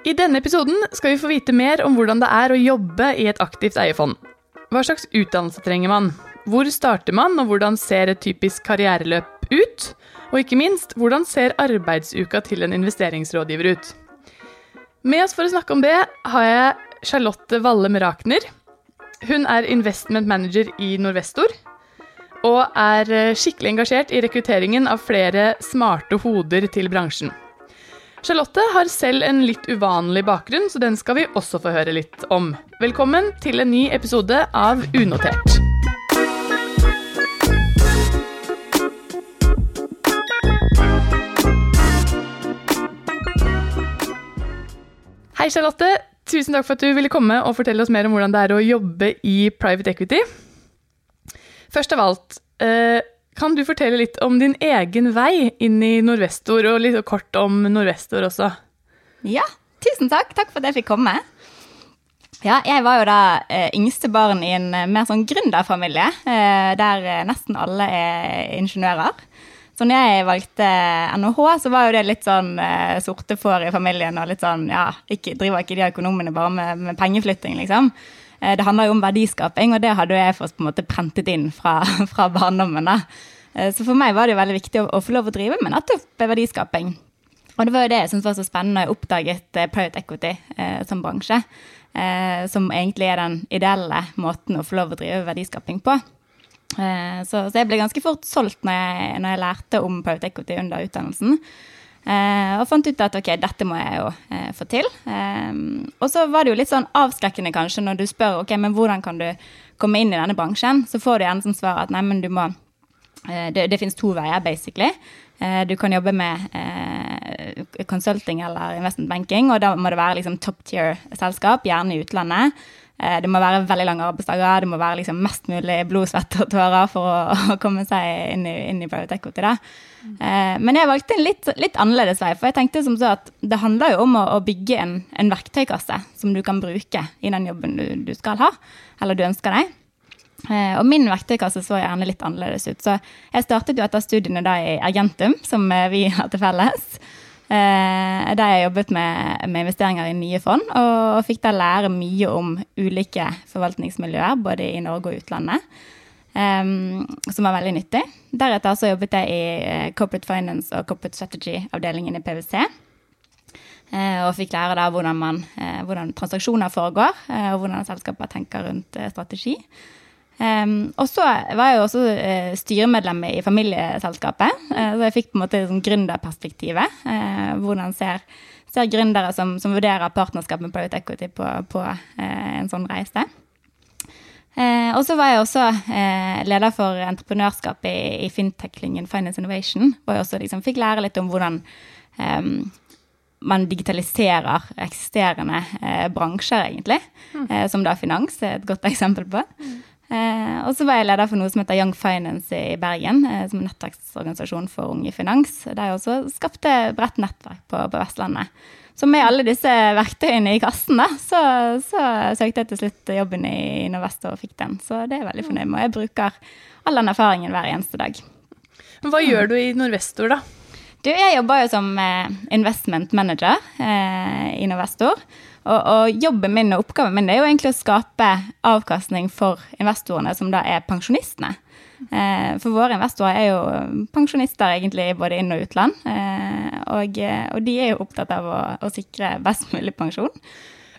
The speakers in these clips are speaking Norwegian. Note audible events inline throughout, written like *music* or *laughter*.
I denne episoden skal vi få vite mer om hvordan det er å jobbe i et aktivt eierfond. Hva slags utdannelse trenger man? Hvor starter man, og hvordan ser et typisk karriereløp ut? Og ikke minst, hvordan ser arbeidsuka til en investeringsrådgiver ut? Med oss for å snakke om det har jeg Charlotte Valle Merakner. Hun er investment manager i Norvestor. Og er skikkelig engasjert i rekrutteringen av flere smarte hoder til bransjen. Charlotte har selv en litt uvanlig bakgrunn, så den skal vi også få høre litt om. Velkommen til en ny episode av Unotert. Hei, Charlotte. Tusen takk for at du ville komme og fortelle oss mer om hvordan det er å jobbe i private equity. Først av alt, eh, kan du fortelle litt om din egen vei inn i Norvestor, og litt kort om Norvestor også? Ja, tusen takk. Takk for at jeg fikk komme. Ja, jeg var jo da eh, yngste barn i en eh, mer sånn gründerfamilie, eh, der eh, nesten alle er ingeniører. Så når jeg valgte NHH, så var jo det litt sånn sorte får i familien. Og litt sånn, ja, ikke, driver ikke de økonomene bare med, med pengeflytting, liksom. Eh, det handler jo om verdiskaping, og det hadde jeg fått på en måte prentet inn fra, *laughs* fra barndommen. da. Eh, så for meg var det jo veldig viktig å, å få lov å drive med nettopp verdiskaping. Og det var jo det jeg syntes var så spennende. Jeg oppdaget eh, private equity eh, som bransje. Eh, som egentlig er den ideelle måten å få lov å drive verdiskaping på. Eh, så, så, jeg ble ganske fort solgt når jeg, når jeg lærte om private equity under utdannelsen. Eh, og fant ut at ok, dette må jeg jo eh, få til. Eh, og så var det jo litt sånn avskrekkende kanskje når du spør ok, men hvordan kan du komme inn i denne bransjen. Så får du gjerne som svar at nei, men du må Det, det finnes to veier, basically. Du kan jobbe med consulting eller investment banking, og da må det være liksom top tier-selskap, gjerne i utlandet. Eh, det må være veldig lange arbeidsdager, det må være liksom mest mulig blod, svette og tårer for å, *laughs* å, komme seg inn i, inn i equity. Da. Mm. Men jeg valgte en litt, litt, annerledes vei, for jeg tenkte som så at det handler jo om å, å bygge en, en, verktøykasse som du kan bruke i den jobben du, du skal ha, eller du ønsker deg. Eh, og min verktøykasse så gjerne litt annerledes ut. Så jeg startet jo etter studiene da i Argentum, som vi har til felles. Eh, der jeg jobbet med, med, investeringer i nye fond, og, og, fikk da lære mye om ulike forvaltningsmiljøer, både i Norge og utlandet. Um, som var veldig nyttig. Deretter så jobbet jeg i uh, Corporate Finance og Corporate Strategy-avdelingen i PwC. Uh, og fikk lære da hvordan, man, uh, hvordan transaksjoner foregår, og hvordan selskaper tenker rundt strategi. Um, og så var jeg jo også uh, styremedlem i familieselskapet, uh, så jeg fikk på en måte sånn gründerperspektivet. Uh, hvordan ser, ser gründere som, som, vurderer partnerskap med private equity på, på en sånn reise. og så var jeg også leder for entreprenørskap i, i fintech-klyngen Finance Innovation, hvor jeg også liksom fikk lære litt om hvordan um, man digitaliserer eksisterende bransjer, egentlig. Mm. som da finans er et godt *laughs* eksempel på. Mm. Eh, og så var jeg leder for noe som heter Young Finance i Bergen, eh, som er nettverksorganisasjon for unge i finans. Der jeg også skapte bredt nettverk på, på, Vestlandet. Så med alle disse verktøyene i kassen, da, så, så søkte jeg til slutt jobben i Nordvest og fikk den. Så det er jeg veldig fornøyd med. Og jeg bruker all den erfaringen hver eneste dag. Men hva gjør du i Norvestor, da? Du, jeg jobber jo som eh, investment manager eh, i Novestor. Og, og, jobben min og oppgaven min er jo egentlig å skape avkastning for investorene, som da er pensjonistene. Eh, for våre investorer er jo pensjonister egentlig både inn- og utland. Eh, og, og, de er jo opptatt av å, å sikre best mulig pensjon.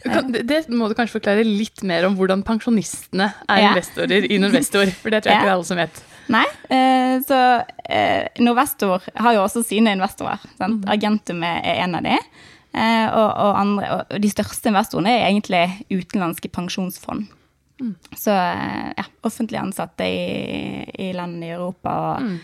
Kan, det må du kanskje forklare litt mer om hvordan pensjonistene er ja. investorer i Norvestor. For det tror jeg *laughs* ikke det er alle som vet. Nei, eh, så eh, Norvestor har jo også sine investorer. Sant? Mm. Er en av de. Eh, og, og, andre, og, de største investorene er egentlig utenlandske pensjonsfond. Mm. Så eh, ja, offentlig ansatte i, i land i Europa og, mm.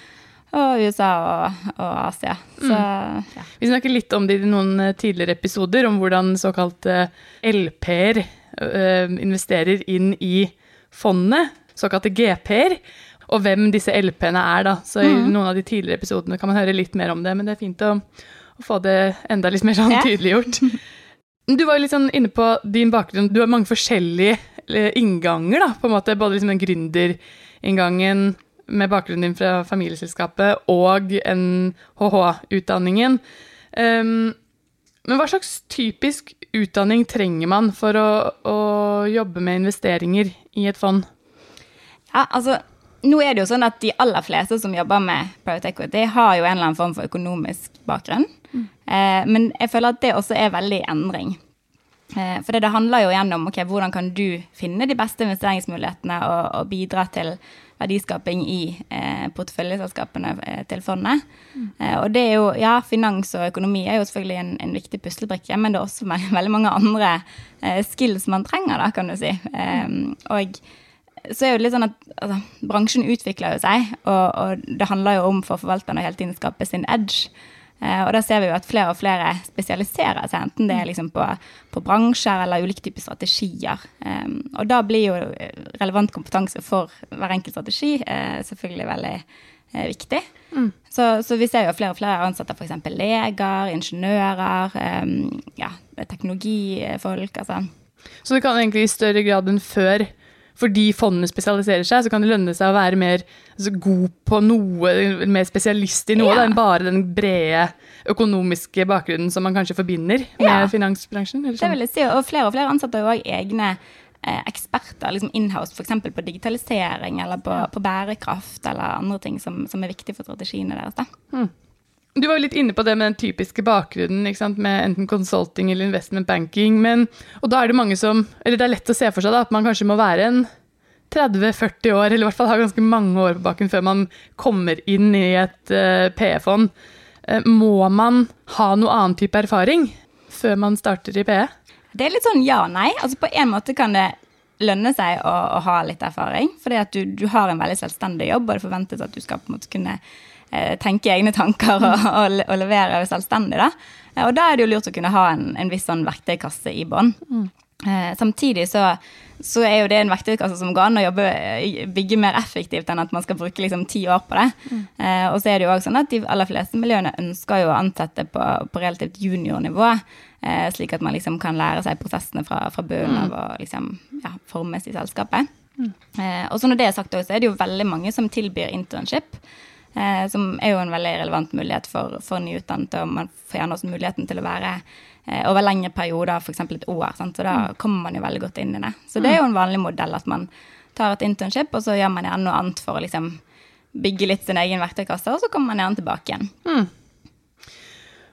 og USA og, og Asia. Så, mm. ja. Vi snakker litt om det i noen eh, tidligere episoder, om hvordan såkalte LP-er investerer inn i fondet, såkalte GP-er. Og hvem disse LP-ene er, da. Så i mm. noen av de tidligere episodene kan man høre litt mer om det. Men det er fint å å få det enda litt mer sånn tydeliggjort. Du var jo litt sånn inne på din bakgrunn. Du har mange forskjellige innganger, da, på en måte. Både liksom den gründerinngangen med bakgrunnen din fra familieselskapet og NHH-utdanningen. Um, Men hva slags typisk utdanning trenger man for å, å jobbe med investeringer i et fond? Ja, altså, nå er det jo sånn at De aller fleste som jobber med private equity, har jo en eller annen form for økonomisk bakgrunn. Eh, men jeg føler at det også er veldig endring. Eh, for det handler jo igjen om okay, hvordan kan du finne de beste investeringsmulighetene og, og bidra til verdiskaping i eh, porteføljeselskapene eh, til fondet. Mm. Eh, og det er jo, ja, finans og økonomi er jo selvfølgelig en, en viktig puslebrikke, men det er også veldig mange andre eh, skills man trenger, da, kan du si. Og så er jo litt sånn at altså, bransjen utvikler jo seg, og, og, det handler jo om for forvalterne å hele tiden skape sin edge. Eh, og da ser vi jo at flere og flere spesialiserer seg, enten det er liksom på, på bransjer eller ulike typer strategier. Eh, og da blir jo relevant kompetanse for hver enkelt strategi eh, selvfølgelig veldig eh, viktig. Mm. Så, så, vi ser jo flere og flere ansatte f.eks. leger, ingeniører, eh, ja, teknologifolk. altså. Så det kan egentlig i større grad enn før fordi fondene spesialiserer seg, så kan det lønne seg å være mer altså, god på noe, mer spesialist i noe ja. enn bare den brede økonomiske bakgrunnen som man kanskje forbinder med ja. finansbransjen. Sånn. Det vil jeg si, og flere og flere ansatte har jo egne eh, eksperter liksom inhouse, f.eks. på digitalisering eller på, på, bærekraft eller andre ting som, som er viktig for strategiene deres. da. Mm. Du var jo litt inne på det med den typiske bakgrunnen med enten consulting eller investment banking. Men, og da er det mange som, eller det er lett å se for seg da, at man kanskje må være en 30-40 år, eller i hvert fall ha ganske mange år på baken før man kommer inn i et uh, PE-fond. Uh, må man ha noe annen type erfaring før man starter i PE? Det er litt sånn ja og nei. Altså På en måte kan det lønne seg å, å ha litt erfaring. Fordi du, du, har en veldig selvstendig jobb, og det forventes at du skal på en måte kunne Eh, tenke egne tanker og, og, og, levere selvstendig. Da. Eh, og da er det jo lurt å kunne ha en, en viss sånn verktøykasse i bånn. Mm. Eh, samtidig så, så, er jo det en verktøykasse som går an å jobbe, bygge mer effektivt enn at man skal bruke liksom ti år på det. Mm. Eh, og så er det jo også sånn at de aller fleste miljøene ønsker jo å ansette på, på relativt juniornivå. Eh, slik at man liksom kan lære seg prosessene fra, fra bunnen av mm. og liksom, ja, formes i selskapet. Mm. Eh, og så når det er sagt, så er det jo veldig mange som tilbyr internship. Eh, som er jo en veldig relevant mulighet for, for nyutdannede. Og man får gjerne også muligheten til å være eh, over lengre perioder, f.eks. et år. Sant? Så da mm. kommer man jo veldig godt inn i det. Så det er jo en vanlig modell at man tar et internship, og så gjør man gjerne noe annet for å liksom bygge litt sin egen verktøykasse, og så kommer man gjerne tilbake igjen. Mm.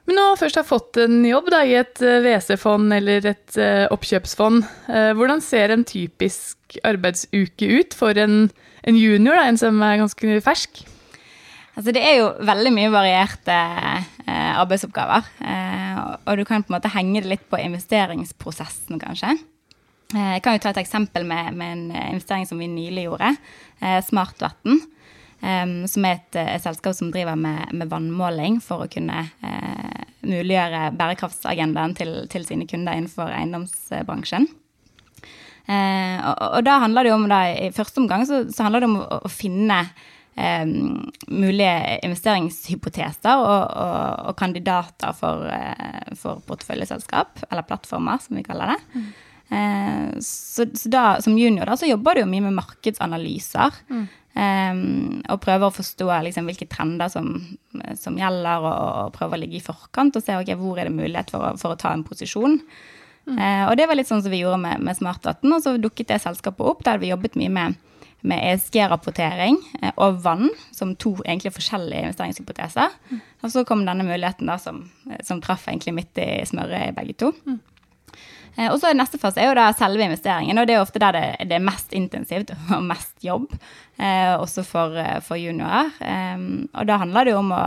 Men når man først har fått en jobb da, i et eh, WC-fond eller et uh, oppkjøpsfond, uh, hvordan ser en typisk arbeidsuke ut for en, en junior, da, en som er ganske fersk? Altså, det er jo veldig mye varierte eh, arbeidsoppgaver. Eh, og du kan på en måte henge det litt på investeringsprosessen, kanskje. Eh, jeg kan jo ta et eksempel med, med en eh, investering som vi nylig gjorde. Eh, Smartvatn. Eh, som er et, et, selskap som driver med, med vannmåling for å kunne muliggjøre bærekraftsagendaen til, til, sine kunder innenfor eiendomsbransjen. Og, og, da handler det jo om da, I første omgang så, så handler det om å, å finne eh, mulige investeringshypoteser og, og, og kandidater for, eh, for, porteføljeselskap, eller plattformer, som vi kaller det. Mm. Eh, så, så, da, som junior da, så jobber du jo mye med markedsanalyser. Mm. Um, og prøver å forstå liksom, hvilke trender som, som gjelder, og, og prøver å ligge i forkant og se okay, hvor er det mulighet for å, for å ta en posisjon. Mm. Uh, og det var litt sånn som vi gjorde med, med Smartvatn. og så dukket det selskapet opp. Da hadde vi jobbet mye med med ESG-rapportering eh, og vann som to egentlig forskjellige investeringshypoteser. Mm. Og så kom denne muligheten da som, eh, som traff egentlig midt i smøret i begge to. Mm. Eh, og så Neste fase er jo da selve investeringen, og det er ofte der det, det er mest intensivt *laughs* og mest jobb. Eh, også for, for juniorer. Og da handler det jo om å,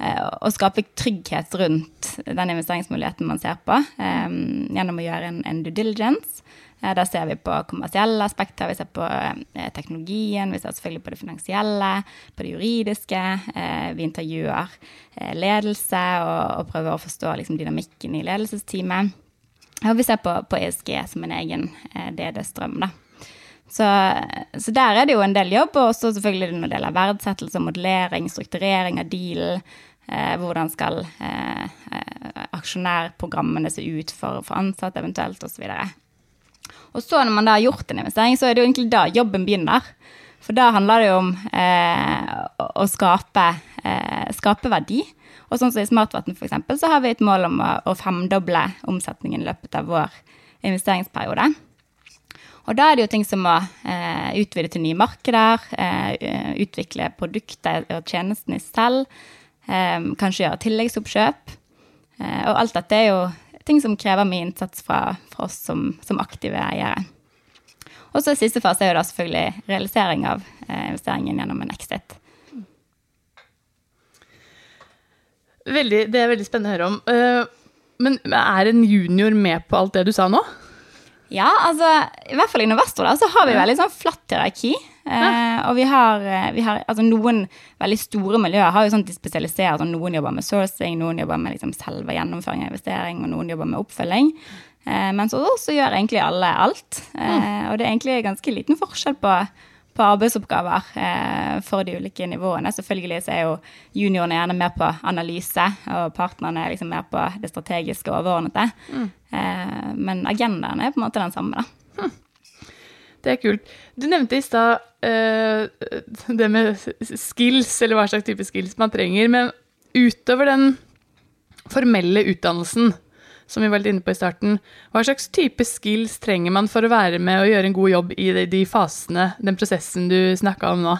å skape trygghet rundt den investeringsmuligheten man ser på, gjennom å gjøre en, en due diligence. Da ser vi på kommersielle aspekter, vi ser på eh, teknologien, vi ser selvfølgelig på det finansielle, på det juridiske. Eh, vi intervjuer eh, ledelse og, prøver å forstå liksom, dynamikken i ledelsesteamet. Og vi ser på, på ESG som en egen DD-strøm, da. Så, så, der er det jo en del jobb, og også selvfølgelig når det gjelder verdsettelse, modellering, strukturering av dealen. Eh, hvordan skal eh, aksjonærprogrammene se ut for, for ansatte eventuelt, osv. Og så når man da har gjort en investering, så er det jo egentlig da jobben begynner. For da handler det jo om eh, å, skape, eh, skape verdi. Og sånn som i Smartvatn eksempel, så har vi et mål om å, å femdoble omsetningen i løpet av vår investeringsperiode. Og da er det jo ting som å eh, utvide til nye markeder, eh, utvikle produktet og tjenestene selv, eh, kanskje gjøre tilleggsoppkjøp. Eh, og alt dette er jo ting som krever mye innsats fra, fra oss som, som, aktive eiere. Og så siste fase er jo da selvfølgelig realisering av eh, investeringen gjennom en exit. Veldig, det er veldig spennende å høre om. Uh, men er en junior med på alt det du sa nå? Ja, altså i hvert fall i Investor da, så har vi veldig sånn flatt hierarki. Eh, og vi har, eh, vi har, altså noen veldig store miljøer har jo sånn at de spesialiserer. sånn Noen jobber med sourcing, noen jobber med liksom selve gjennomføring av investering, og noen jobber med oppfølging. Eh, men så, så gjør egentlig alle alt. Eh, og det er egentlig ganske liten forskjell på på arbeidsoppgaver eh, for de ulike nivåene. Selvfølgelig så er jo juniorene gjerne mer på analyse, og partnerne er liksom mer på det strategiske og overordnede. Mm. Eh, men agendaen er på en måte den samme, da. Det er kult. Du nevnte i stad uh, det med skills, eller hva slags type skills man trenger. Men utover den formelle utdannelsen, som vi var litt inne på i starten. Hva slags type skills trenger man for å være med og gjøre en god jobb i de fasene, den prosessen du snakka om nå?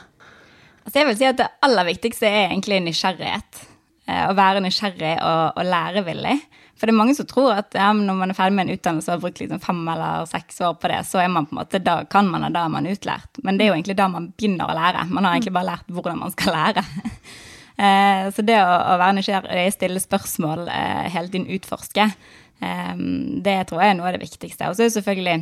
Altså jeg vil si at Det aller viktigste er egentlig nysgjerrighet. Eh, å være nysgjerrig og, og lærevillig. For det er mange som tror at ja, når man er ferdig med en utdannelse og har brukt liksom fem eller seks år på det, så man på måte, da kan man og da er man utlært. Men det er jo egentlig da man begynner å lære. Man har egentlig bare lært hvordan man skal lære. *laughs* Eh, så det å, å være nysgjerrig, stille spørsmål, eh, hele tiden utforske, eh, det tror jeg er noe av det viktigste. Og så er det selvfølgelig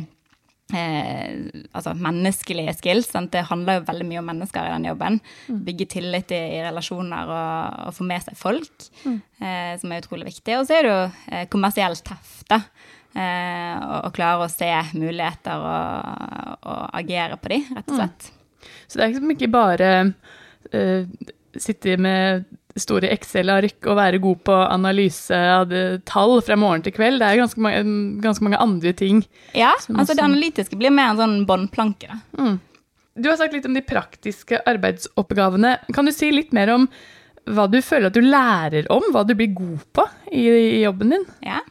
Eh, altså menneskelige skills. Sant? Det handler jo veldig mye om mennesker i den jobben. Mm. Bygge tillit i, i relasjoner og, og, få med seg folk, mm. eh, som er utrolig viktig. Og så er det jo eh, kommersielt teft, da. og, klare å se muligheter og, og, agere på de, rett og mm. slett. Mm. Så det er liksom ikke bare sitte med store Excel-ark og være god på analyse av tall fra morgen til kveld. Det er ganske mange, ganske mange andre ting. Ja, altså det analytiske blir mer en sånn båndplanke. Mm. Du har sagt litt om de praktiske arbeidsoppgavene. Kan du si litt mer om hva du føler at du lærer om, hva du blir god på i, i jobben din? Ja,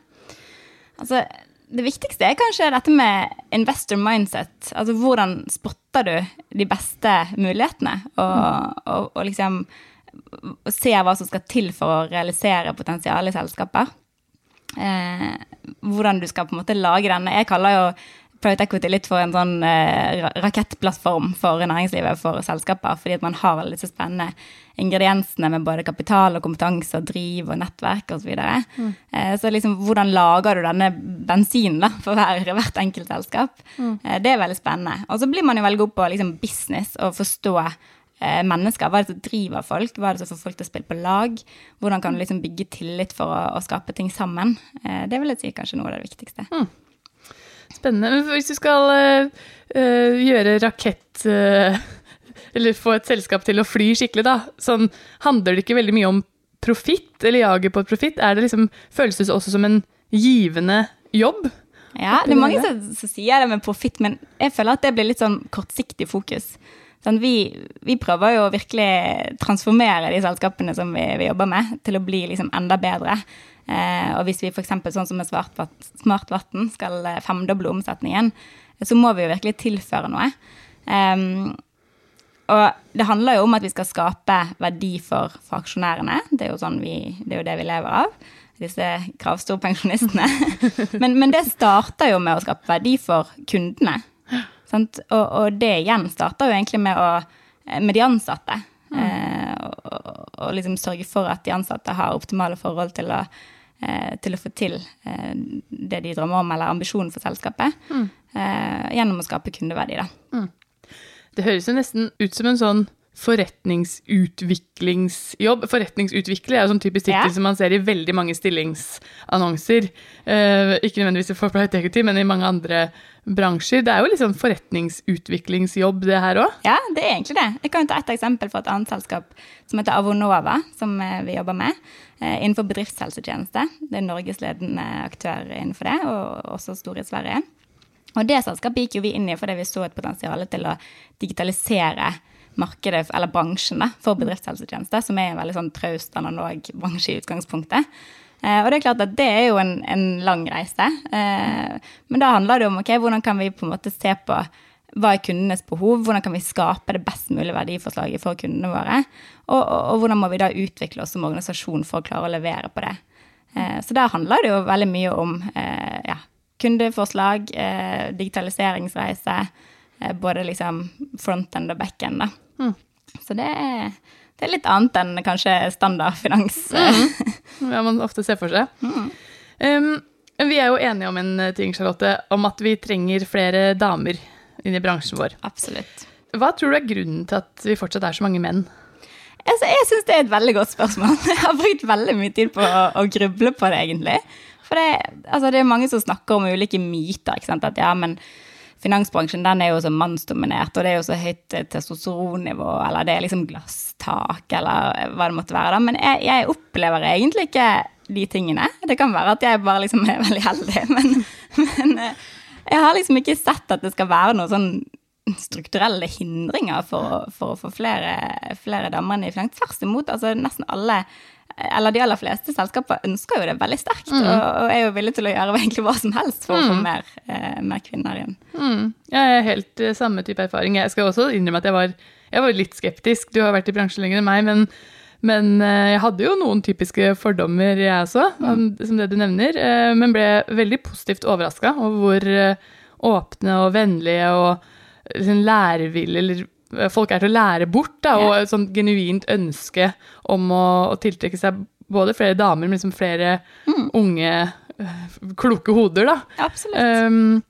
altså det viktigste er kanskje dette med investor mindset. Altså hvordan spotter du de beste mulighetene, og, mm. og, og liksom ser hva som skal til for å realisere potensialet i selskaper. Eh, hvordan du skal på en måte lage denne. Jeg kaller jo Private Equity litt for en sånn eh, rakettplattform for næringslivet for selskaper, fordi at man har alle disse spennende ingrediensene med både kapital og kompetanse og driv og nettverk osv. Så, videre. mm. eh, så liksom, hvordan lager du denne bensinen da, for hver, hvert enkelt selskap? Mm. Eh, det er veldig spennende. Og så blir man jo veldig god på liksom, business og forstå mennesker. Hva er det som driver folk? Hva er det som får folk til å spille på lag? Hvordan kan du liksom bygge tillit for å, å skape ting sammen? Eh, det vil jeg si kanskje noe av det viktigste. Mm. Spennende. Men hvis du skal uh, gjøre rakett uh, *laughs* Eller få et selskap til å fly skikkelig, da, sånn handler det ikke veldig mye om profitt, eller jaget på profitt? Liksom, føles det også som en givende jobb? Ja, det er mange som, som sier det med profitt, men jeg føler at det blir litt sånn kortsiktig fokus. Sånn, vi, vi, prøver jo å virkelig transformere de selskapene som vi, vi jobber med, til å bli liksom enda bedre. Eh, og hvis vi f.eks. sånn som med Smart Vann skal eh, femdoble omsetningen, så må vi jo virkelig tilføre noe. Eh, og det handler jo om at vi skal skape verdi for, for aksjonærene. Det er, sånn vi, det er jo det vi lever av. Disse kravstorpensjonistene. *laughs* men, men det starter jo med å skape verdi for kundene. Og, og, det igjen starter jo egentlig med, å, med de ansatte. Mm. Eh, og, og, liksom sørge for at de ansatte har optimale forhold til å, eh, til å få til eh, det de drømmer om, eller ambisjonen for selskapet. Mm. Eh, gjennom å skape kundeverdi, da. Mm. Det høres jo nesten ut som en sånn forretningsutviklingsjobb. Forretningsutvikler er jo sånn typisk tittel ja. som man ser i veldig mange stillingsannonser. Eh, ikke nødvendigvis for Forplight Equity, men i mange andre bransjer. Det er jo liksom forretningsutviklingsjobb, det her òg? Ja, det er egentlig det. Jeg kan ta et eksempel fra et annet selskap som heter Avonova, som eh, vi jobber med. Eh, innenfor bedriftshelsetjeneste. Det er Norges ledende aktør innenfor det, og også stor i Sverige. Og det selskapet gikk jo vi inn i fordi vi så et potensial til å digitalisere markedet, eller bransjen, for bedriftshelsetjeneste, som er en veldig sånn traust, analog bransje i utgangspunktet. Eh, og det er klart at det er jo en, en lang reise. Eh, men da handler det om ok, hvordan kan vi på en måte se på hva er kundenes behov, hvordan kan vi skape det best mulige verdiforslaget for kundene våre, og, og, og hvordan må vi da utvikle oss som organisasjon for å klare å levere på det. Eh, så der handler det jo veldig mye om eh, ja, kundeforslag, eh, digitaliseringsreise, eh, både liksom front-end og back-end. da. Mm. Så det er, det er, litt annet enn kanskje standardfinans. Mm. Ja, man ofte ser for seg. Mm. Um, vi er jo enige om en ting, Charlotte, om at vi trenger flere damer inn i bransjen vår. Absolutt. Hva tror du er grunnen til at vi fortsatt er så mange menn? Altså, jeg syns det er et veldig godt spørsmål. *laughs* Jeg har brukt veldig mye tid på å, å gruble på det, egentlig. For det, altså, det er mange som snakker om ulike myter. At ja, men finansbransjen den er jo så mannsdominert, og det er jo så høyt testosteronnivå, eller det er liksom glasstak, eller hva det måtte være. da. Men jeg, jeg opplever egentlig ikke de tingene. Det kan være at jeg bare liksom *laughs* er veldig heldig, men, men jeg har liksom ikke sett at det skal være noen sånn strukturelle hindringer for, for å få flere, flere damer inn i finans. Tvers imot, altså nesten alle eller de aller fleste selskaper ønsker jo det veldig sterkt, mm. og, og, er jo villig til å gjøre *laughs* egentlig hva som helst for mm. å få mm. mer, eh, mer, kvinner inn. Mm. Jeg er helt uh, samme type erfaring. Jeg skal også innrømme at jeg var, jeg var, litt skeptisk. Du har vært i bransjen lenger enn meg, men, men uh, jeg hadde jo noen typiske fordommer, jeg også, mm. som det du nevner. Uh, men ble veldig positivt overraska over hvor åpne og vennlige og liksom, lærevillige eller folk er til å lære bort, da, og et sånt genuint ønske om å, å tiltrekke seg både flere damer, men liksom flere mm. unge, øh, kloke hoder, da. Absolutt. Um,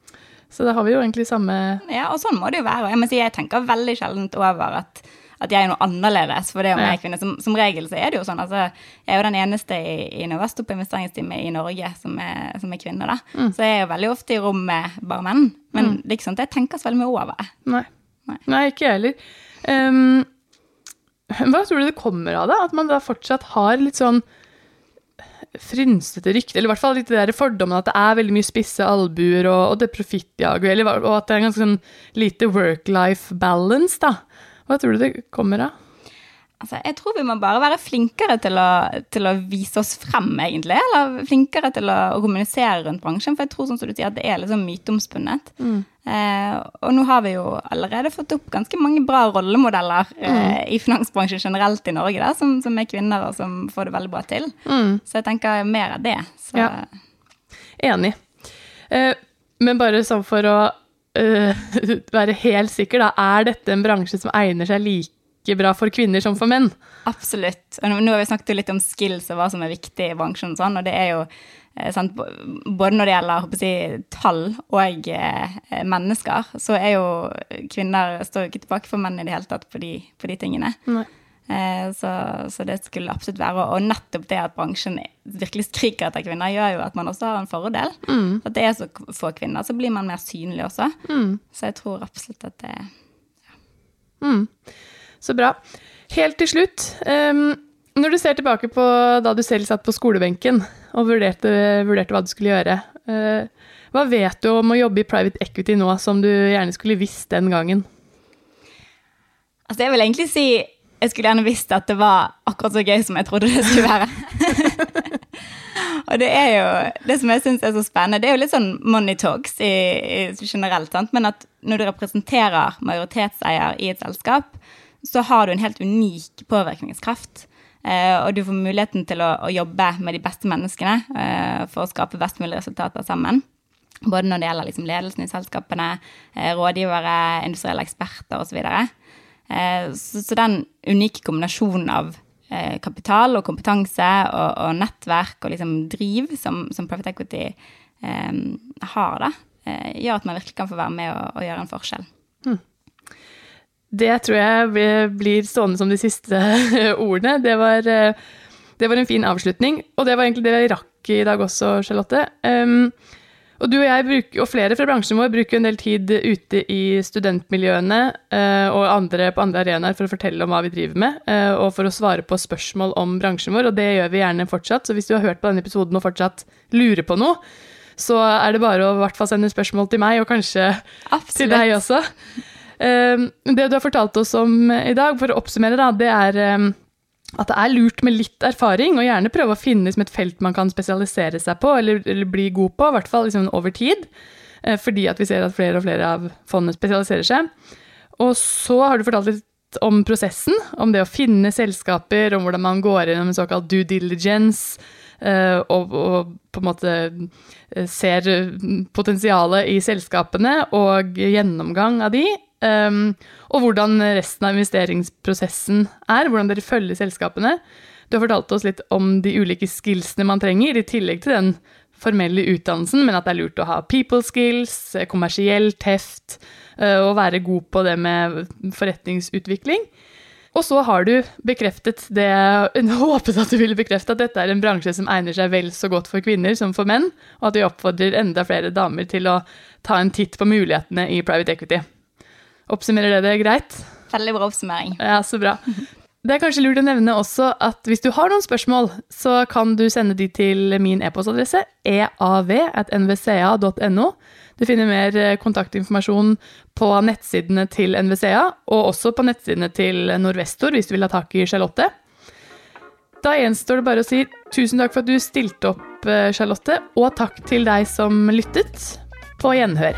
så da har vi jo egentlig samme Ja, og sånn må det jo være. Jeg si, jeg tenker veldig sjelden over at, at jeg er noe annerledes for det om jeg er kvinne. Som, som, regel så er det jo sånn. altså Jeg er jo den eneste i, i Nordvest på investeringsteamet i Norge som er, som er kvinne, da. Mm. Så jeg er jo veldig ofte i rom med bare menn. Men mm. det er ikke sånn at jeg tenker så veldig mye over det. Nei. Nei. Nei, ikke jeg heller. Um, hva tror du det kommer av det? At man da fortsatt har litt sånn frynsete rykte, eller i hvert fall litt det der fordommen at det er veldig mye spisse albuer og, og det profittjaget, og at det er en ganske sånn lite work-life balance, da. Hva tror du det kommer av? Altså, jeg tror vi må bare være flinkere til å, til å, vise oss frem, egentlig. Eller flinkere til å, å, kommunisere rundt bransjen. For jeg tror som du sier, at det er liksom myteomspunnet. Mm. Eh, og nå har vi jo allerede fått opp ganske mange bra rollemodeller eh, mm. i finansbransjen generelt i Norge, da, som, som, er kvinner, og som får det veldig bra til. Mm. Så jeg tenker mer av det. Så. Ja. Enig. Eh, men bare sånn for å uh, *laughs* være helt sikker, da. Er dette en bransje som egner seg like like bra for kvinner som for menn. Absolutt. Nå har vi snakket litt om skills og hva som er viktig i bransjen, og sånn, og det er jo eh, sant, Både når det gjelder jeg, tall og eh, mennesker, så er jo kvinner står jo ikke tilbake for menn i det hele tatt på de, på de tingene. Nei. så, så, det skulle absolutt være. Og nettopp det at bransjen virkelig skriker etter kvinner, gjør jo at man også har en fordel. Mm. At det er så få kvinner, så blir man mer synlig også. Mm. Så jeg tror absolutt at det ja. Mm. Så bra. Helt til slutt, um, når du ser tilbake på da du selv satt på skolebenken og vurderte, vurderte hva du skulle gjøre, uh, hva vet du om å jobbe i private equity nå som du gjerne skulle visst den gangen? Altså, jeg vil egentlig si jeg skulle gjerne visst at det var akkurat så gøy som jeg trodde det skulle være. *laughs* og det er jo det som jeg syns er så spennende, det er jo litt sånn money talks i, i generelt, sant? men at når du representerer majoritetseier i et selskap, så har du en helt unik påvirkningskraft. Uh, og du får muligheten til å, å jobbe med de beste menneskene uh, for å skape best mulig resultater sammen. Både når det gjelder liksom ledelsen i selskapene, uh, rådgivere, industrielle eksperter osv. Så, så, så den unike kombinasjonen av kapital og kompetanse og, og, nettverk og liksom driv som, som Private Equity um, har, da, gjør at man virkelig kan få være med og, og gjøre en forskjell. Hmm. Det tror jeg blir stående som de siste *laughs* ordene. Det var, eh, det var, en fin avslutning, og det var egentlig det vi rakk i dag også, Charlotte. Um, og du og jeg bruker, og flere fra bransjen vår bruker en del tid ute i studentmiljøene uh, og andre på andre arenaer for å fortelle om hva vi driver med, uh, og for å svare på spørsmål om bransjen vår, og det gjør vi gjerne fortsatt. Så hvis du har hørt på denne episoden og fortsatt lurer på noe, så er det bare å i hvert fall sende spørsmål til meg, og kanskje Absolutt. til deg også. Um, det du har fortalt oss om i dag, for å oppsummere, da, det er um, at det er lurt med litt erfaring, og gjerne prøve å finne liksom, et felt man kan spesialisere seg på, eller, eller bli god på, i hvert fall liksom, over tid. Uh, fordi at vi ser at flere og flere av fondene spesialiserer seg. Og så har du fortalt litt om prosessen, om det å finne selskaper, om hvordan man går gjennom en såkalt due diligence, uh, og, og, på en måte ser potensialet i selskapene, og gjennomgang av de. Um, og hvordan resten av investeringsprosessen er, hvordan dere følger selskapene. Du har fortalt oss litt om de ulike skillsene man trenger, i tillegg til den formelle utdannelsen, men at det er lurt å ha people skills, kommersiell teft, og være god på det med forretningsutvikling. Og så har du bekreftet det *laughs* håpet at du ville bekrefte, at dette er en bransje som egner seg vel så godt for kvinner som for menn, og at vi oppfordrer enda flere damer til å ta en titt på mulighetene i private equity. Oppsummerer det det greit? Veldig bra oppsummering. Ja, så bra. Det er kanskje lurt å nevne også at hvis du har noen spørsmål, så kan du sende de til min e-postadresse eav.nvca.no. Du finner mer kontaktinformasjon på nettsidene til NVCA, og også på nettsidene til Norvestor hvis du vil ha tak i Charlotte. Da gjenstår det bare å si tusen takk for at du stilte opp, Charlotte, og takk til deg som lyttet. På gjenhør.